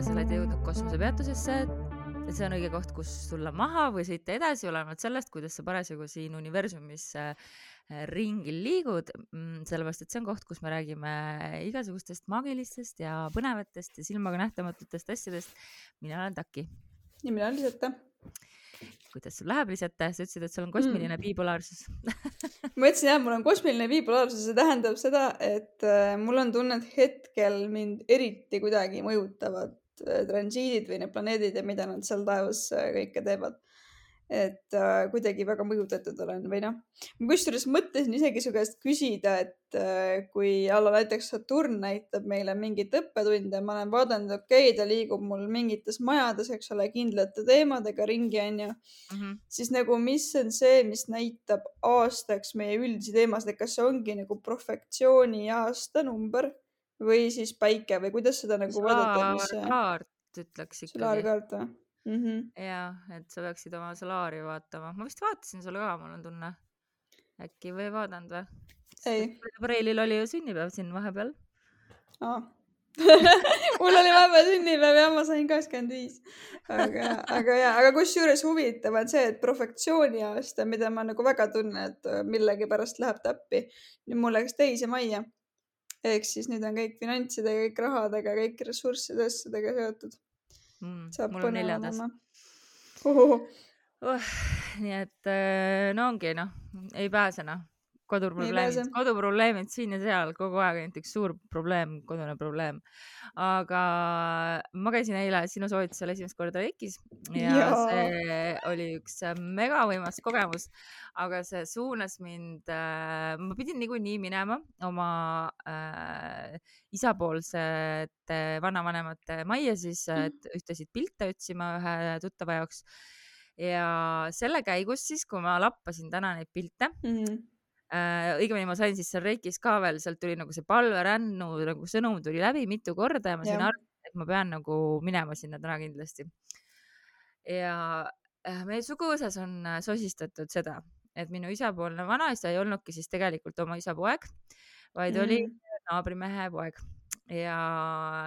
sa oled jõudnud kosmosepeatusesse. et see on õige koht, kus tulla maha või sõita edasi, olenevalt sellest, kuidas sa parasjagu siin universumis äh, ringi liigud. Mm, sellepärast, et see on koht, kus me räägime igasugustest maagilistest ja põnevatest ja silmaga nähtamatutest asjadest. mina olen Taki. ja mina olen Liseta kuidas sul läheb, Lisette, sa ütlesid, et sul on kosmiline mm. bipolaarsus ma ütlesin jah, mul on kosmiline bipolaarsus, see tähendab seda, et äh, mul on tunne, et hetkel mind eriti kuidagi mõjutavad äh, transiidid või need planeedid ja mida nad seal taevas äh, kõike teevad et äh, kuidagi väga mõjutatud olen või noh, ma kusjuures mõtlesin isegi su käest küsida, et äh, kui alla näiteks Saturn näitab meile mingeid õppetunde, ma olen vaadanud, okei okay,, ta liigub mul mingites majades, eks ole, kindlate teemadega ringi, onju mm. -hmm. siis nagu, mis on see, mis näitab aastaks meie üldisi teemasid, et kas see ongi nagu profektsiooni aastanumber või siis päike või kuidas seda nagu vaadata, mis see. kaart ütleks ikkagi. solaarkaart või? mm. -hmm. ja, et sa peaksid oma Solaari vaatama, ma vist vaatasin sulle ka, mul on tunne. äkki või ei vaadanud või? ei. Preilil oli ju sünnipäev siin vahepeal ah. mul oli vahepeal sünnipäev ja ma sain kakskümmend viis. aga, aga ja, aga kusjuures huvitav on see, et profektsiooni aasta, mida ma nagu väga tunnen, et millegipärast läheb täppi. nüüd mul läks teise majja. Ehk siis nüüd on kõik finantsidega, kõik rahadega, kõik ressursside asjadega seotud mm,. mul on neljandas. Oh, nii et äh, no ongi noh, ei pääse noh, koduprobleemid, koduprobleemid siin ja seal kogu aeg ainult üks suur probleem, kodune probleem. aga ma käisin eile sinu soovitusel esimest korda Reikis ja, ja see oli üks megavõimas kogemus, aga see suunas mind äh,, ma pidin niikuinii minema oma äh, isapoolsete vanavanemate majja siis, mhm. et ühtesid pilte otsima ühe tuttava jaoks ja selle käigus siis, kui ma lappasin täna neid pilte mm, -hmm äh,. õigemini ma sain siis seal Reikis ka veel, sealt tuli nagu see palverännu nagu sõnum tuli läbi mitu korda ja ma sain aru, et ma pean nagu minema sinna täna kindlasti. ja äh, meie suguvõsas on äh, sosistatud seda, et minu isapoolne vanaisa ei olnudki siis tegelikult oma isa poeg, vaid mm. oli naabrimehe poeg ja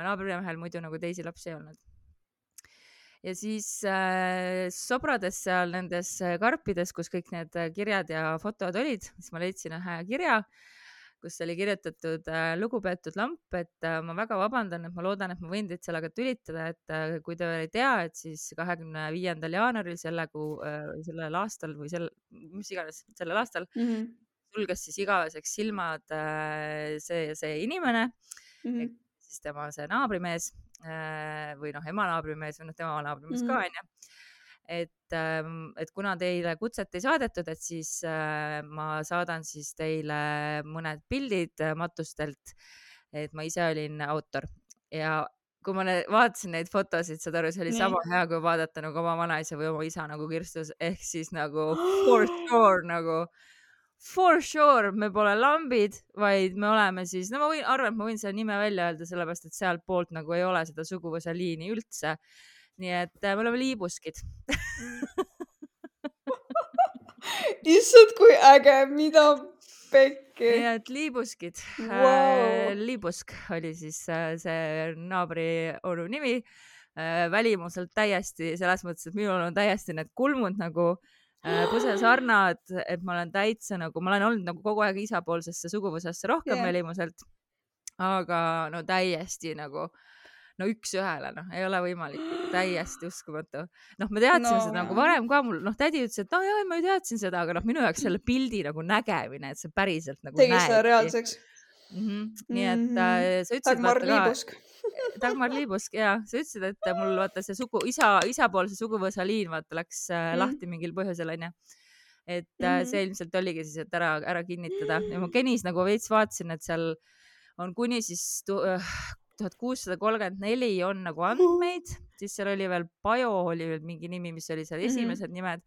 naabrimehel muidu nagu teisi lapsi ei olnud ja siis äh, sobrades seal nendes äh, karpides, kus kõik need äh, kirjad ja fotod olid, siis ma leidsin ühe kirja, kus oli kirjutatud äh, lugupeetud lamp, et äh, ma väga vabandan, et ma loodan, et ma võin teid sellega tülitada, et äh, kui te veel ei tea, et siis kahekümne viiendal jaanuaril selle kuu äh,, sellel aastal või sel, mis iganes, sellel aastal mm -hmm. sulges siis igaveseks silmad äh, see see inimene mm, -hmm. siis tema see naabrimees või noh, ema naabrimees või noh, tema naabrimees mm. ka onju. et, ähm, et kuna teile kutset ei saadetud, et siis äh, ma saadan siis teile mõned pildid äh, matustelt. et ma ise olin autor ja kui ma vaatasin neid fotosid, saad aru, see oli Nii. sama hea, kui vaadata nagu oma vanaisa või oma isa nagu kirstus ehk siis nagu for sure nagu for sure me pole lambid, vaid me oleme siis, no ma võin, arvan, et ma võin selle nime välja öelda, sellepärast et sealtpoolt nagu ei ole seda suguvõsa liini üldse. nii et äh, me oleme liibuskid issand, kui äge, mida pekki. nii et liibuskid wow. äh,, liibusk oli siis äh, see naabri onu nimi välimuselt täiesti selles mõttes, et minul on täiesti need kulmud nagu Äh, pusesarnad, et ma olen täitsa nagu, ma olen olnud nagu kogu aeg isapoolsesse suguvõsasse rohkem yeah. välimuselt. aga no täiesti nagu, no üks-ühele, noh, ei ole võimalik, täiesti uskumatu. noh, ma teadsin no, seda nagu varem ka, mul noh, tädi ütles, et no jaa, ma ju teadsin seda, aga noh, minu jaoks selle pildi nagu nägemine, et see päriselt nagu. tegi seda reaalseks mm. -hmm. nii et äh, sa ütlesid. Dagmar Liibusk Dagmar Liibusk ja sa ütlesid, et mul vaata see sugu, isa, isapoolse suguvõsa liin vaata läks mm. lahti mingil põhjusel onju. et mm -hmm. see ilmselt oligi siis, et ära, ära kinnitada ja ma Genis nagu veits vaatasin, et seal on kuni siis tuhat kuussada kolmkümmend neli on nagu andmeid, siis seal oli veel Pajo oli veel mingi nimi, mis oli seal mhm. esimesed mm -hmm. nimed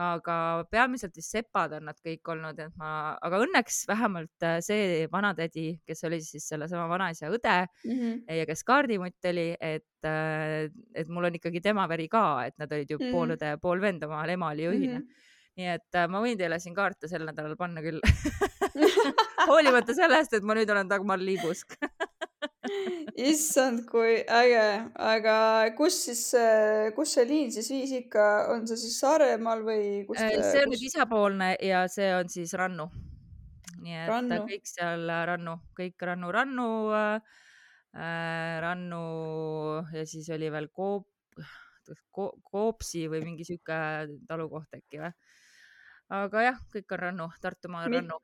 aga peamiselt vist sepad on nad kõik olnud, et ma, aga õnneks vähemalt äh, see vanatädi, kes oli siis sellesama vanaisa õde mm -hmm. ja kes kaardimutt oli, et, äh, et mul on ikkagi tema veri ka, et nad olid ju mm -hmm. pool õde ja pool vend, oma ema oli ühine mm. -hmm nii et äh, ma võin teile siin kaarte sel nädalal panna küll hoolimata sellest, et ma nüüd olen Dagmar Liibusk issand, kui äge, aga kus siis, kus see liin siis viis ikka, on see siis Saaremaal või kus te, see on kus... nüüd isapoolne ja see on siis Rannu. nii et rannu. kõik seal Rannu, kõik Rannu, Rannu äh,, Rannu ja siis oli veel Koop Ko, Koopsi või mingi sihuke talukoht äkki või aga jah, kõik on rannu, Tartumaa on rannu.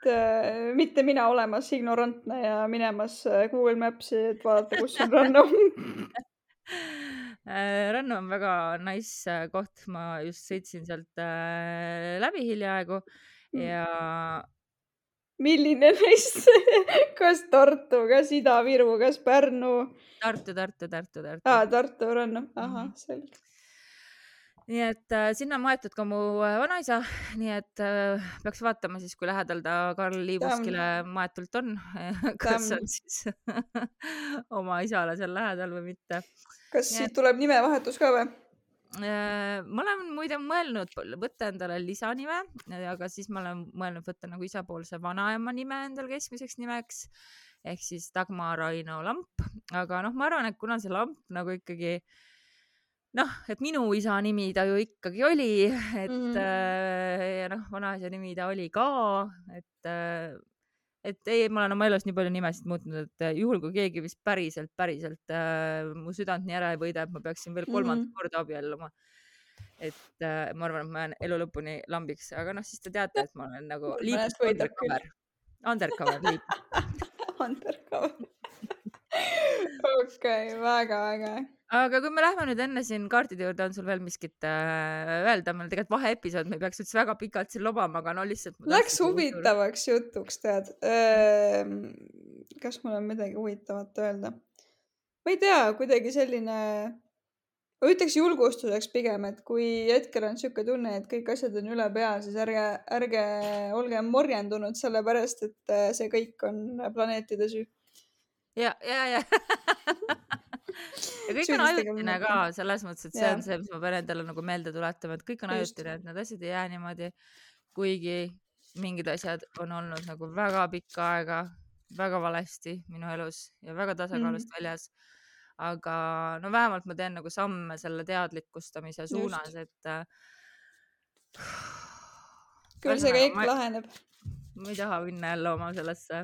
mitte, mina olemas ignorantne ja minemas äh, Google Maps'i, et vaadata, kus on rannu äh, Rannu on väga nice äh, koht, ma just sõitsin sealt läbi hiljaaegu mm. ja. milline neist kas Tartu, kas Ida-Viru, kas Pärnu? Tartu, Tartu, Tartu, Tartu. aa, Tartu, Rannu, ahah -hmm. selge nii et äh, sinna on maetud ka mu äh, vanaisa, nii et äh, peaks vaatama siis, kui lähedal ta Karl Liivuskile maetud on, kas on siis oma isale seal lähedal või mitte. kas siit et... tuleb nimevahetus ka või? Äh, ma olen muide mõelnud võtta endale lisanime, aga siis ma olen mõelnud võtta nagu isapoolse vanaema nime endale keskmiseks nimeks. Ehk siis Dagmar Aino Lamp, aga noh, ma arvan, et kuna see lamp nagu ikkagi äh, noh, et minu isa nimi ta ju ikkagi oli, et mm. äh, ja noh, vanaisa nimi ta oli ka, et äh, et ei, ma olen oma elus nii palju nimesid muutnud, et äh, juhul kui keegi vist päriselt, päriselt äh, mu südant nii ära ei võida, et ma peaksin veel kolmandat mm -hmm. korda abielluma. et äh, ma arvan, et ma jään elu lõpuni lambiks, aga noh, siis te teate, et ma olen nagu liiklust undercover, undercover liik undercover okei okay,, väga äge aga kui me lähme nüüd enne siin kaartide juurde, on sul veel miskit äh, öelda, meil tegelikult vaheepisood, me ei peaks üldse väga pikalt siin lobama, aga no lihtsalt. Läks huvitavaks jutuks, tead. Ehm, kas mul on midagi huvitavat öelda? ma ei tea, kuidagi selline, ma ütleks julgustuseks pigem, et kui hetkel on niisugune tunne, et kõik asjad on üle pea, siis ärge, ärge olge morjendunud, sellepärast et äh, see kõik on planeetide süü. Ja, ja, ja ja kõik on ajutine ka selles mõttes, et see ja. on see, mis ma pean endale nagu meelde tuletama, et kõik on ajutine, et need asjad ei jää niimoodi. kuigi mingid asjad on olnud nagu väga pikka aega väga valesti minu elus ja väga tasakaalust mm. väljas. aga no vähemalt ma teen nagu samme selle teadlikustamise suunas, et äh,. küll see kõik ma, laheneb. ma ei taha minna jälle oma sellesse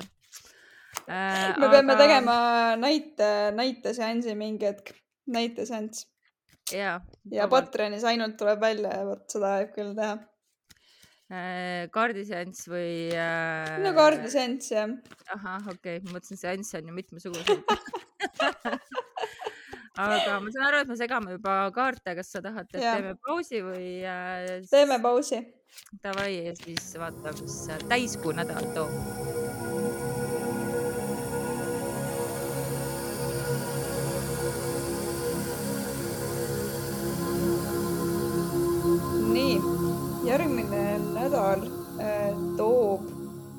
äh,. me aga... peame tegema näite, näiteseansi mingi hetk, näiteseanss. ja, ja Patreonis ainult tuleb välja ja vot seda võib küll teha äh,. kaardiseanss või äh...? no kaardiseanss jah. ahah, okei okay., ma mõtlesin, seansse on ju mitmesuguseid aga ma saan aru, et me segame juba kaarte, kas sa tahad, et ja. teeme pausi või äh,? teeme pausi. Davai ja siis vaatame, mis täiskuu nädal toob järgmine nädal äh, toob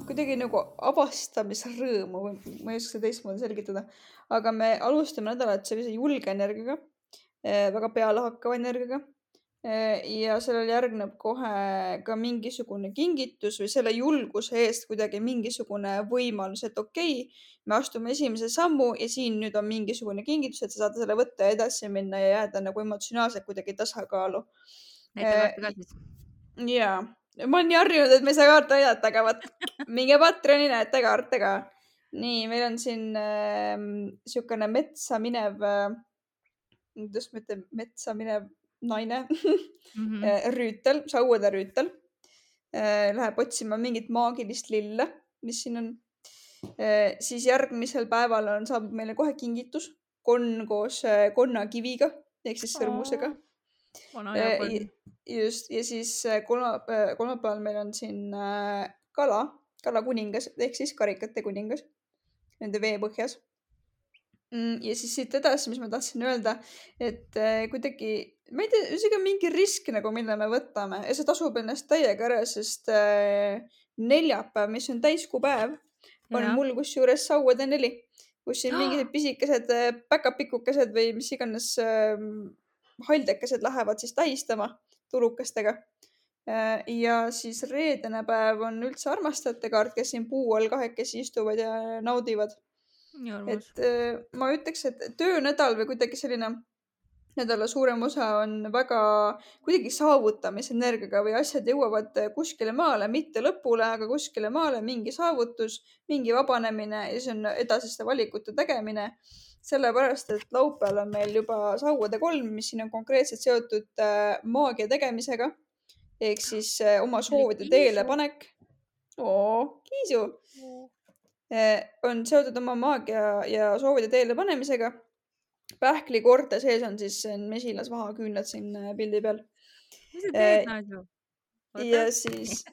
kuidagi nagu avastamisrõõmu, ma ei oska seda teistmoodi selgitada, aga me alustame nädalat sellise julge energiaga, äh, väga pealehakkava energiaga. Äh, ja sellele järgneb kohe ka mingisugune kingitus või selle julguse eest kuidagi mingisugune võimalus, et okei okay,, me astume esimese sammu ja siin nüüd on mingisugune kingitus, et sa saad selle võtta ja edasi minna ja jääda nagu emotsionaalselt kuidagi tasakaalu. näita kaarte ka siis jaa, ma olen nii harjunud, et me ei saa kaarte aidata, aga vot minge Patreoni, näete kaarte ka. nii, meil on siin äh, niisugune metsa minev äh,, kuidas ma ütlen, metsa minev naine mm -hmm. rüütel, sauade rüütel äh,. Läheb otsima mingit maagilist lille, mis siin on äh,. siis järgmisel päeval on, saabub meile kohe kingitus, konn koos äh, konnakiviga ehk siis sõrmusega. Vana hea konn just, ja siis äh, kolmapäeval, kolmapäeval meil on siin äh, kala, kalakuningas ehk siis karikate kuningas nende veepõhjas. Mm, ja siis siit edasi, mis ma tahtsin öelda, et äh, kuidagi, ma ei tea, isegi mingi risk nagu, mille me võtame ja see tasub ennast täiega ära, sest neljapäev, mis on täiskuupäev, on ja. mul kusjuures sauade neli, kus siin mingisugused pisikesed päkapikukesed või mis iganes haldekesed lähevad siis tähistama tulukestega. Äh, ja siis reedene päev on üldse armastajate kaart, kes siin puu all kahekesi istuvad ja naudivad et äh, ma ütleks, et töönädal või kuidagi selline nädala suurem osa on väga kuidagi saavutamisenergiaga või asjad jõuavad kuskile maale, mitte lõpule, aga kuskile maale, mingi saavutus, mingi vabanemine ja siis on edasiste valikute tegemine. sellepärast, et laupäeval on meil juba sauade kolm, mis siin on konkreetselt seotud äh, maagia tegemisega. Ehk siis äh, oma soovide teele panek. oo, Kiisu! Äh, on seotud oma maagia ja soovide teele panemisega pähklikoorte sees on siis mesilas vahaküünlad siin äh, pildi peal. mis sa teed, Naadu? ja siis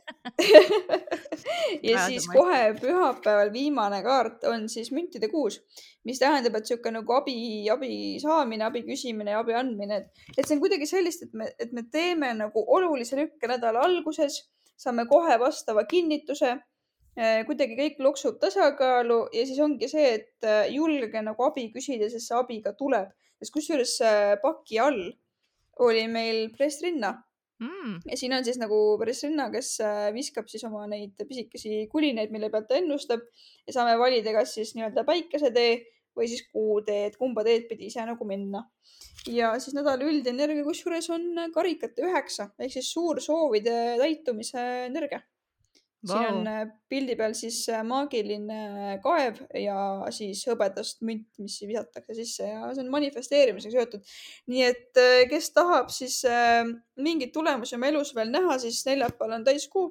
ja siis kohe pühapäeval viimane kaart on siis müntide kuus, mis tähendab, et sihuke nagu abi, abi saamine, abi küsimine ja abi andmine, et, et see on kuidagi sellist, et me, et me teeme nagu olulise lükke nädala alguses, saame kohe vastava kinnituse Äh, kuidagi kõik loksub tasakaalu ja siis ongi see, et äh, julge nagu abi küsida, sest see abi ka tuleb. sest kusjuures äh, paki all oli meil pressrinna mm.. ja siin on siis nagu pressrinna, kes viskab siis oma neid pisikesi kulinaid, mille pealt ta ennustab ja saame valida, kas siis nii-öelda päikesetee või siis kuutee, et kumba teed pidi ise nagu minna. ja siis nädala üldenergia kusjuures on karikate üheksa ehk siis suur soovide täitumise energia wow.. siin on äh, pildi peal siis äh, maagiline äh, kaev ja siis hõbedast münt, mis visatakse sisse ja see on manifesteerimisega seotud. nii et kes tahab siis mingeid tulemusi oma elus veel näha, siis neljapäeval on täiskuu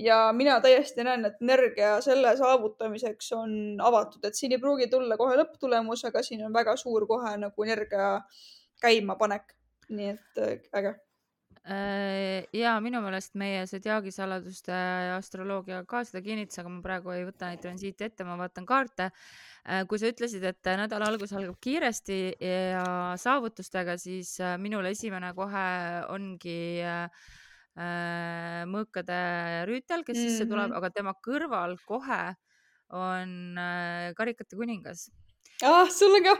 ja mina täiesti näen, et energia selle saavutamiseks on avatud, et siin ei pruugi tulla kohe lõpptulemus, aga siin on väga suur kohe nagu energia käimapanek. nii et äge ja minu meelest meie see teagisaladuste astroloogia ka seda kinnitas, aga ma praegu ei võta neid transiite ette, ma vaatan kaarte. Äh, kui sa ütlesid, et nädala algus algab kiiresti ja saavutustega, siis äh, minul esimene kohe ongi mõõkade rüütel, kes mm -hmm. sisse tuleb, mhm. aga tema kõrval kohe on karikate kuningas ah, sulle ka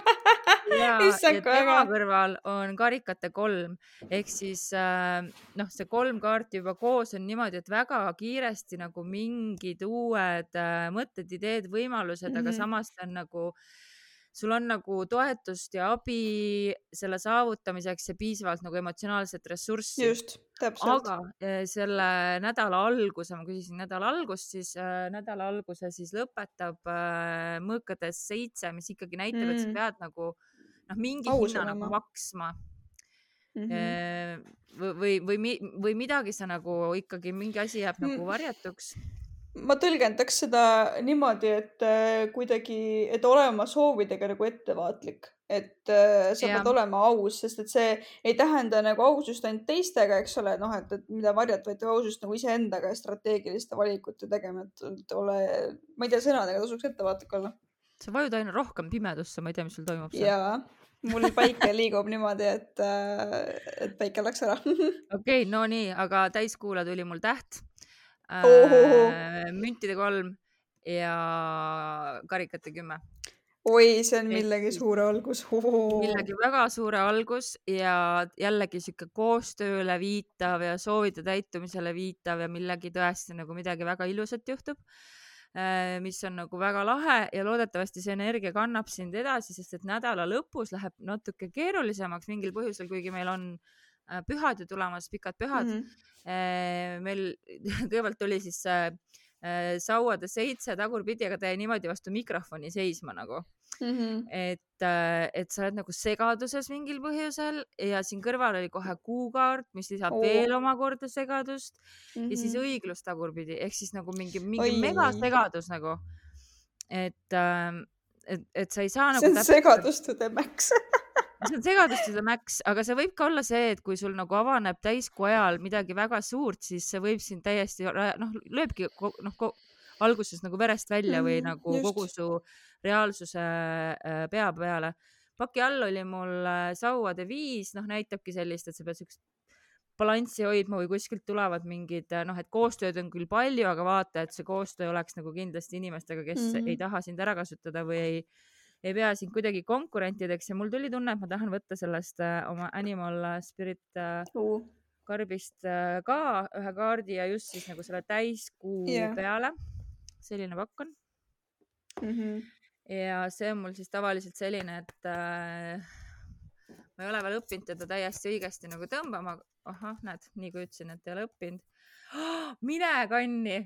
ja, ja tema kõrval on karikate kolm ehk siis äh, noh, see kolm kaarti juba koos on niimoodi, et väga kiiresti nagu mingid uued äh, mõtted, ideed, võimalused mm, -hmm. aga mhm. samas ta on nagu sul on nagu toetust ja abi selle saavutamiseks ja piisavalt nagu emotsionaalset ressurssi. just, täpselt. aga eh, selle nädala alguse, ma küsisin nädala algust, siis äh, nädala alguse siis lõpetab äh, mõõkades seitse, mis ikkagi näitab mm., et sa mm. pead nagu noh, mingi Aus hinna nagu maksma mm. -hmm. või, või, või, või midagi sa nagu ikkagi mingi asi jääb nagu mm. varjatuks ma tõlgendaks seda niimoodi, et äh, kuidagi, et olema soovidega nagu ettevaatlik, et äh, sa ja. pead olema aus, sest et see ei tähenda nagu ausust ainult teistega, eks ole, noh, et, et mida varjata, vaid ausust nagu iseendaga ja strateegiliste valikute tegema, et ole, ma ei tea, sõnadega tasuks ettevaatlik olla. sa vajud aina rohkem pimedusse, ma ei tea, mis sul toimub. jaa mul päike liigub niimoodi, et, äh, et päike läks ära. okei no nii, aga täiskuula tuli mul täht äh, müntide kolm ja karikate kümme. oi, see on millegi suure algus. millegi väga suure algus ja jällegi sihuke koostööle viitav ja soovide täitumisele viitav ja millegi tõesti nagu midagi väga ilusat juhtub äh, mis on nagu väga lahe ja loodetavasti see energia kannab sind edasi, sest et nädala lõpus läheb natuke keerulisemaks mingil põhjusel, kuigi meil on äh, pühad ju tulemas, pikad pühad mm. -hmm Äh, meil kõigepealt oli siis äh, sauade seitse tagurpidi, aga ta jäi niimoodi vastu mikrofoni seisma nagu mm. -hmm. et, äh, et sa oled nagu segaduses mingil põhjusel ja siin kõrval oli kohe kuukaart, mis lisab oh. veel omakorda segadust mm -hmm. ja siis mhm. õiglus tagurpidi ehk siis nagu mingi, mingi megasegadus nagu. et, ähm, et, et sa ei saa nagu. see on segadus to the max see on segadust seda Max, aga see võib ka olla see, et kui sul nagu avaneb täiskuu ajal midagi väga suurt, siis see võib sind täiesti noh, lööbki noh alguses nagu verest välja või mm, nagu just. kogu su reaalsuse äh, pea peale. paki all oli mul äh, sauade viis, noh näitabki sellist, et sa pead siukest balanssi hoidma või kuskilt tulevad mingid äh, noh, et koostööd on küll palju, aga vaata, et see koostöö oleks nagu kindlasti inimestega, kes mm -hmm. ei taha sind ära kasutada või ei ei pea sind kuidagi konkurentideks ja mul tuli tunne, et ma tahan võtta sellest äh, oma Animal Spirit uh. karbist äh, ka ühe kaardi ja just siis nagu selle täiskuu yeah. peale. selline pakk on mm. -hmm. ja see on mul siis tavaliselt selline, et äh, ma ei ole veel õppinud teda täiesti õigesti nagu tõmbama. ahah, näed, nii kui ütlesin, et ei ole õppinud oh,. mine kanni.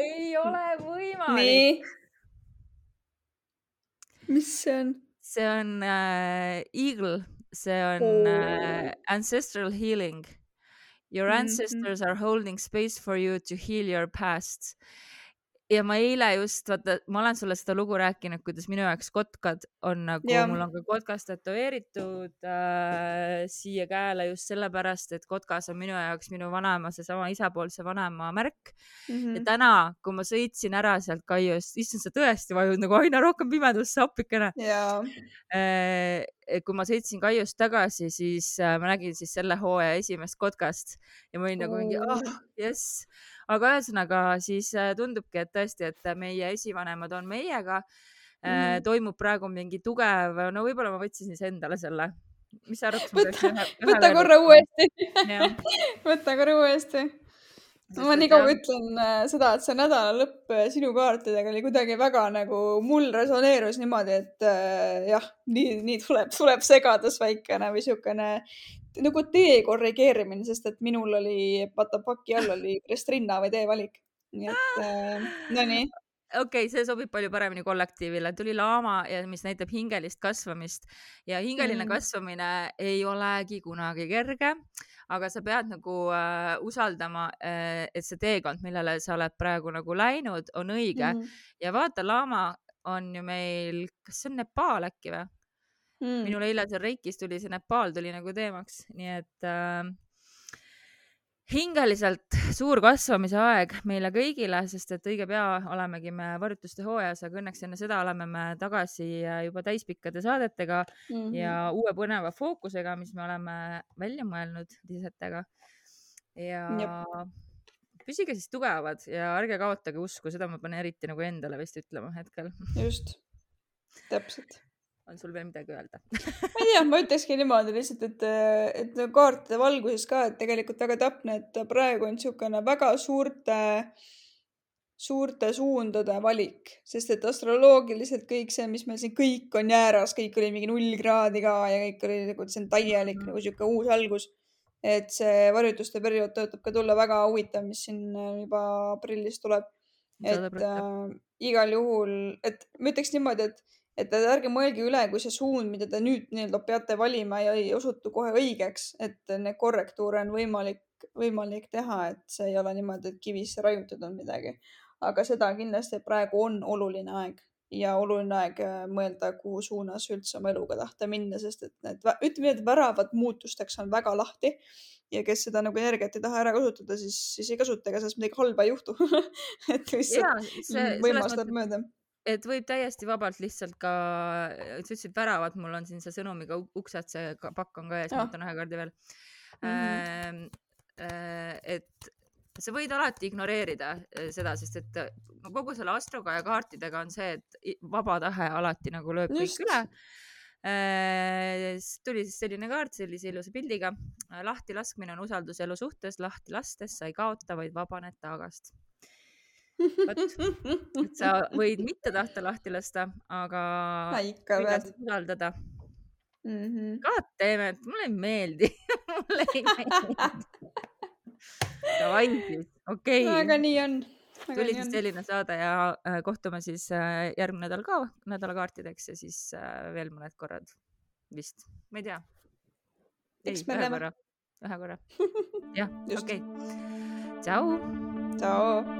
ei ole võimalik. Mis see on? see on äh, Eagle, see on oh. äh, Ancestral Healing. Your mhm. ancestors mm -hmm. are holding space for you to heal your past ja ma eile just, vaata, ma olen sulle seda lugu rääkinud, kuidas minu jaoks kotkad on nagu, mul on ka kotkas tätoveeritud äh, siia käele just sellepärast, et kotkas on minu jaoks minu vanaema, seesama isapoolse vanaema märk. Mm. -hmm. ja täna, kui ma sõitsin ära sealt Kaiust, issand, sa tõesti vajud nagu aina rohkem pimedusse appikene. Yeah.. Äh, kui ma sõitsin Kaiust tagasi, siis äh, ma nägin siis selle hooaja esimest kotkast ja ma olin nagu mingi, ah oh, jess aga ühesõnaga siis äh, tundubki, et tõesti, et meie esivanemad on meiega mm. -hmm. toimub praegu mingi tugev, no võib-olla ma võtsin siis endale selle. mis sa arvad? võta, võta korra uuesti võta korra uuesti ma nii kaua ütlen äh, seda, et see nädalalõpp äh, sinu kaartidega oli kuidagi väga nagu mul resoneerus niimoodi, et äh, jah, nii, nii tuleb, tuleb segadus väikene või siukene nagu tee korrigeerimine, sest et minul oli, vaata paki all oli ristrinna või teevalik. nii et äh, nonii okei okay,, see sobib palju paremini kollektiivile, tuli laama ja mis näitab hingelist kasvamist ja hingeline mm. kasvamine ei olegi kunagi kerge, aga sa pead nagu äh, usaldama äh,, et see teekond, millele sa oled praegu nagu läinud, on õige mm. ja vaata, laama on ju meil, kas see on Nepaal äkki või? Mm.. minul eile seal Reikis tuli see Nepal tuli nagu teemaks, nii et äh, hingeliselt suur kasvamise aeg meile kõigile, sest et õige pea olemegi me varjutuste hooajas, aga õnneks enne seda oleme me tagasi juba täispikkade saadetega mm -hmm. ja uue põneva fookusega, mis me oleme välja mõelnud lisetega. ja Jep. püsige siis tugevad ja ärge kaotage usku, seda ma pean eriti nagu endale vist ütlema hetkel. just, täpselt on sul veel midagi öelda ma ei tea, ma ütlekski niimoodi lihtsalt, et, et kaartide valguses ka, et tegelikult väga täpne, et praegu on niisugune väga suurte, suurte suundade valik, sest et astroloogiliselt kõik see, mis meil siin kõik on jääras, kõik oli mingi null kraadi ka ja kõik oli nagu, see on täielik mm -hmm. nagu sihuke uus algus. et see varjutuste periood tõotab ka tulla väga huvitav, mis siin juba aprillis tuleb. et äh, igal juhul, et ma ütleks niimoodi, et et ärge mõelge üle, kui see suund, mida te nüüd nii-öelda peate valima ja ei osutu kohe õigeks, et neid korrektuure on võimalik, võimalik teha, et see ei ole niimoodi, et kivisse raiutud on midagi. aga seda kindlasti praegu on oluline aeg ja oluline aeg äh, mõelda, kuhu suunas üldse oma eluga tahta minna, sest et need, ütleme nii, et väravad muutusteks on väga lahti ja kes seda nagu energiat ei taha ära kasutada, siis, siis ei kasuta, ega sellest midagi halba ei juhtu et lihtsalt võimalus läheb mööda et võib täiesti vabalt lihtsalt ka, sa ütlesid väravad, mul on siin see sõnumiga uksed, see pakk on ka ees, ma võtan ühe kaardi veel mm. -hmm. et sa võid alati ignoreerida äh, seda, sest et äh, kogu selle astroga ja kaartidega on see, et vaba tahe alati nagu lööb kõik üle tuli siis selline kaart sellise ilusa pildiga. lahtilaskmine on usaldus elu suhtes, lahti lastes sa ei kaota, vaid vabaned taagast et sa võid mitte tahta lahti lasta, aga usaldada mm. -hmm. God damn it, mulle ei meeldi mulle ei meeldi. Davai siis, okei okay.. aga nii on. tuli siis selline saade ja äh, kohtume siis äh, järgmine nädal ka nädalakaartideks ja siis äh, veel mõned korrad vist, ma ei tea. ei, ühe korra, ühe korra. jah, okei okay.. tšau. tšau.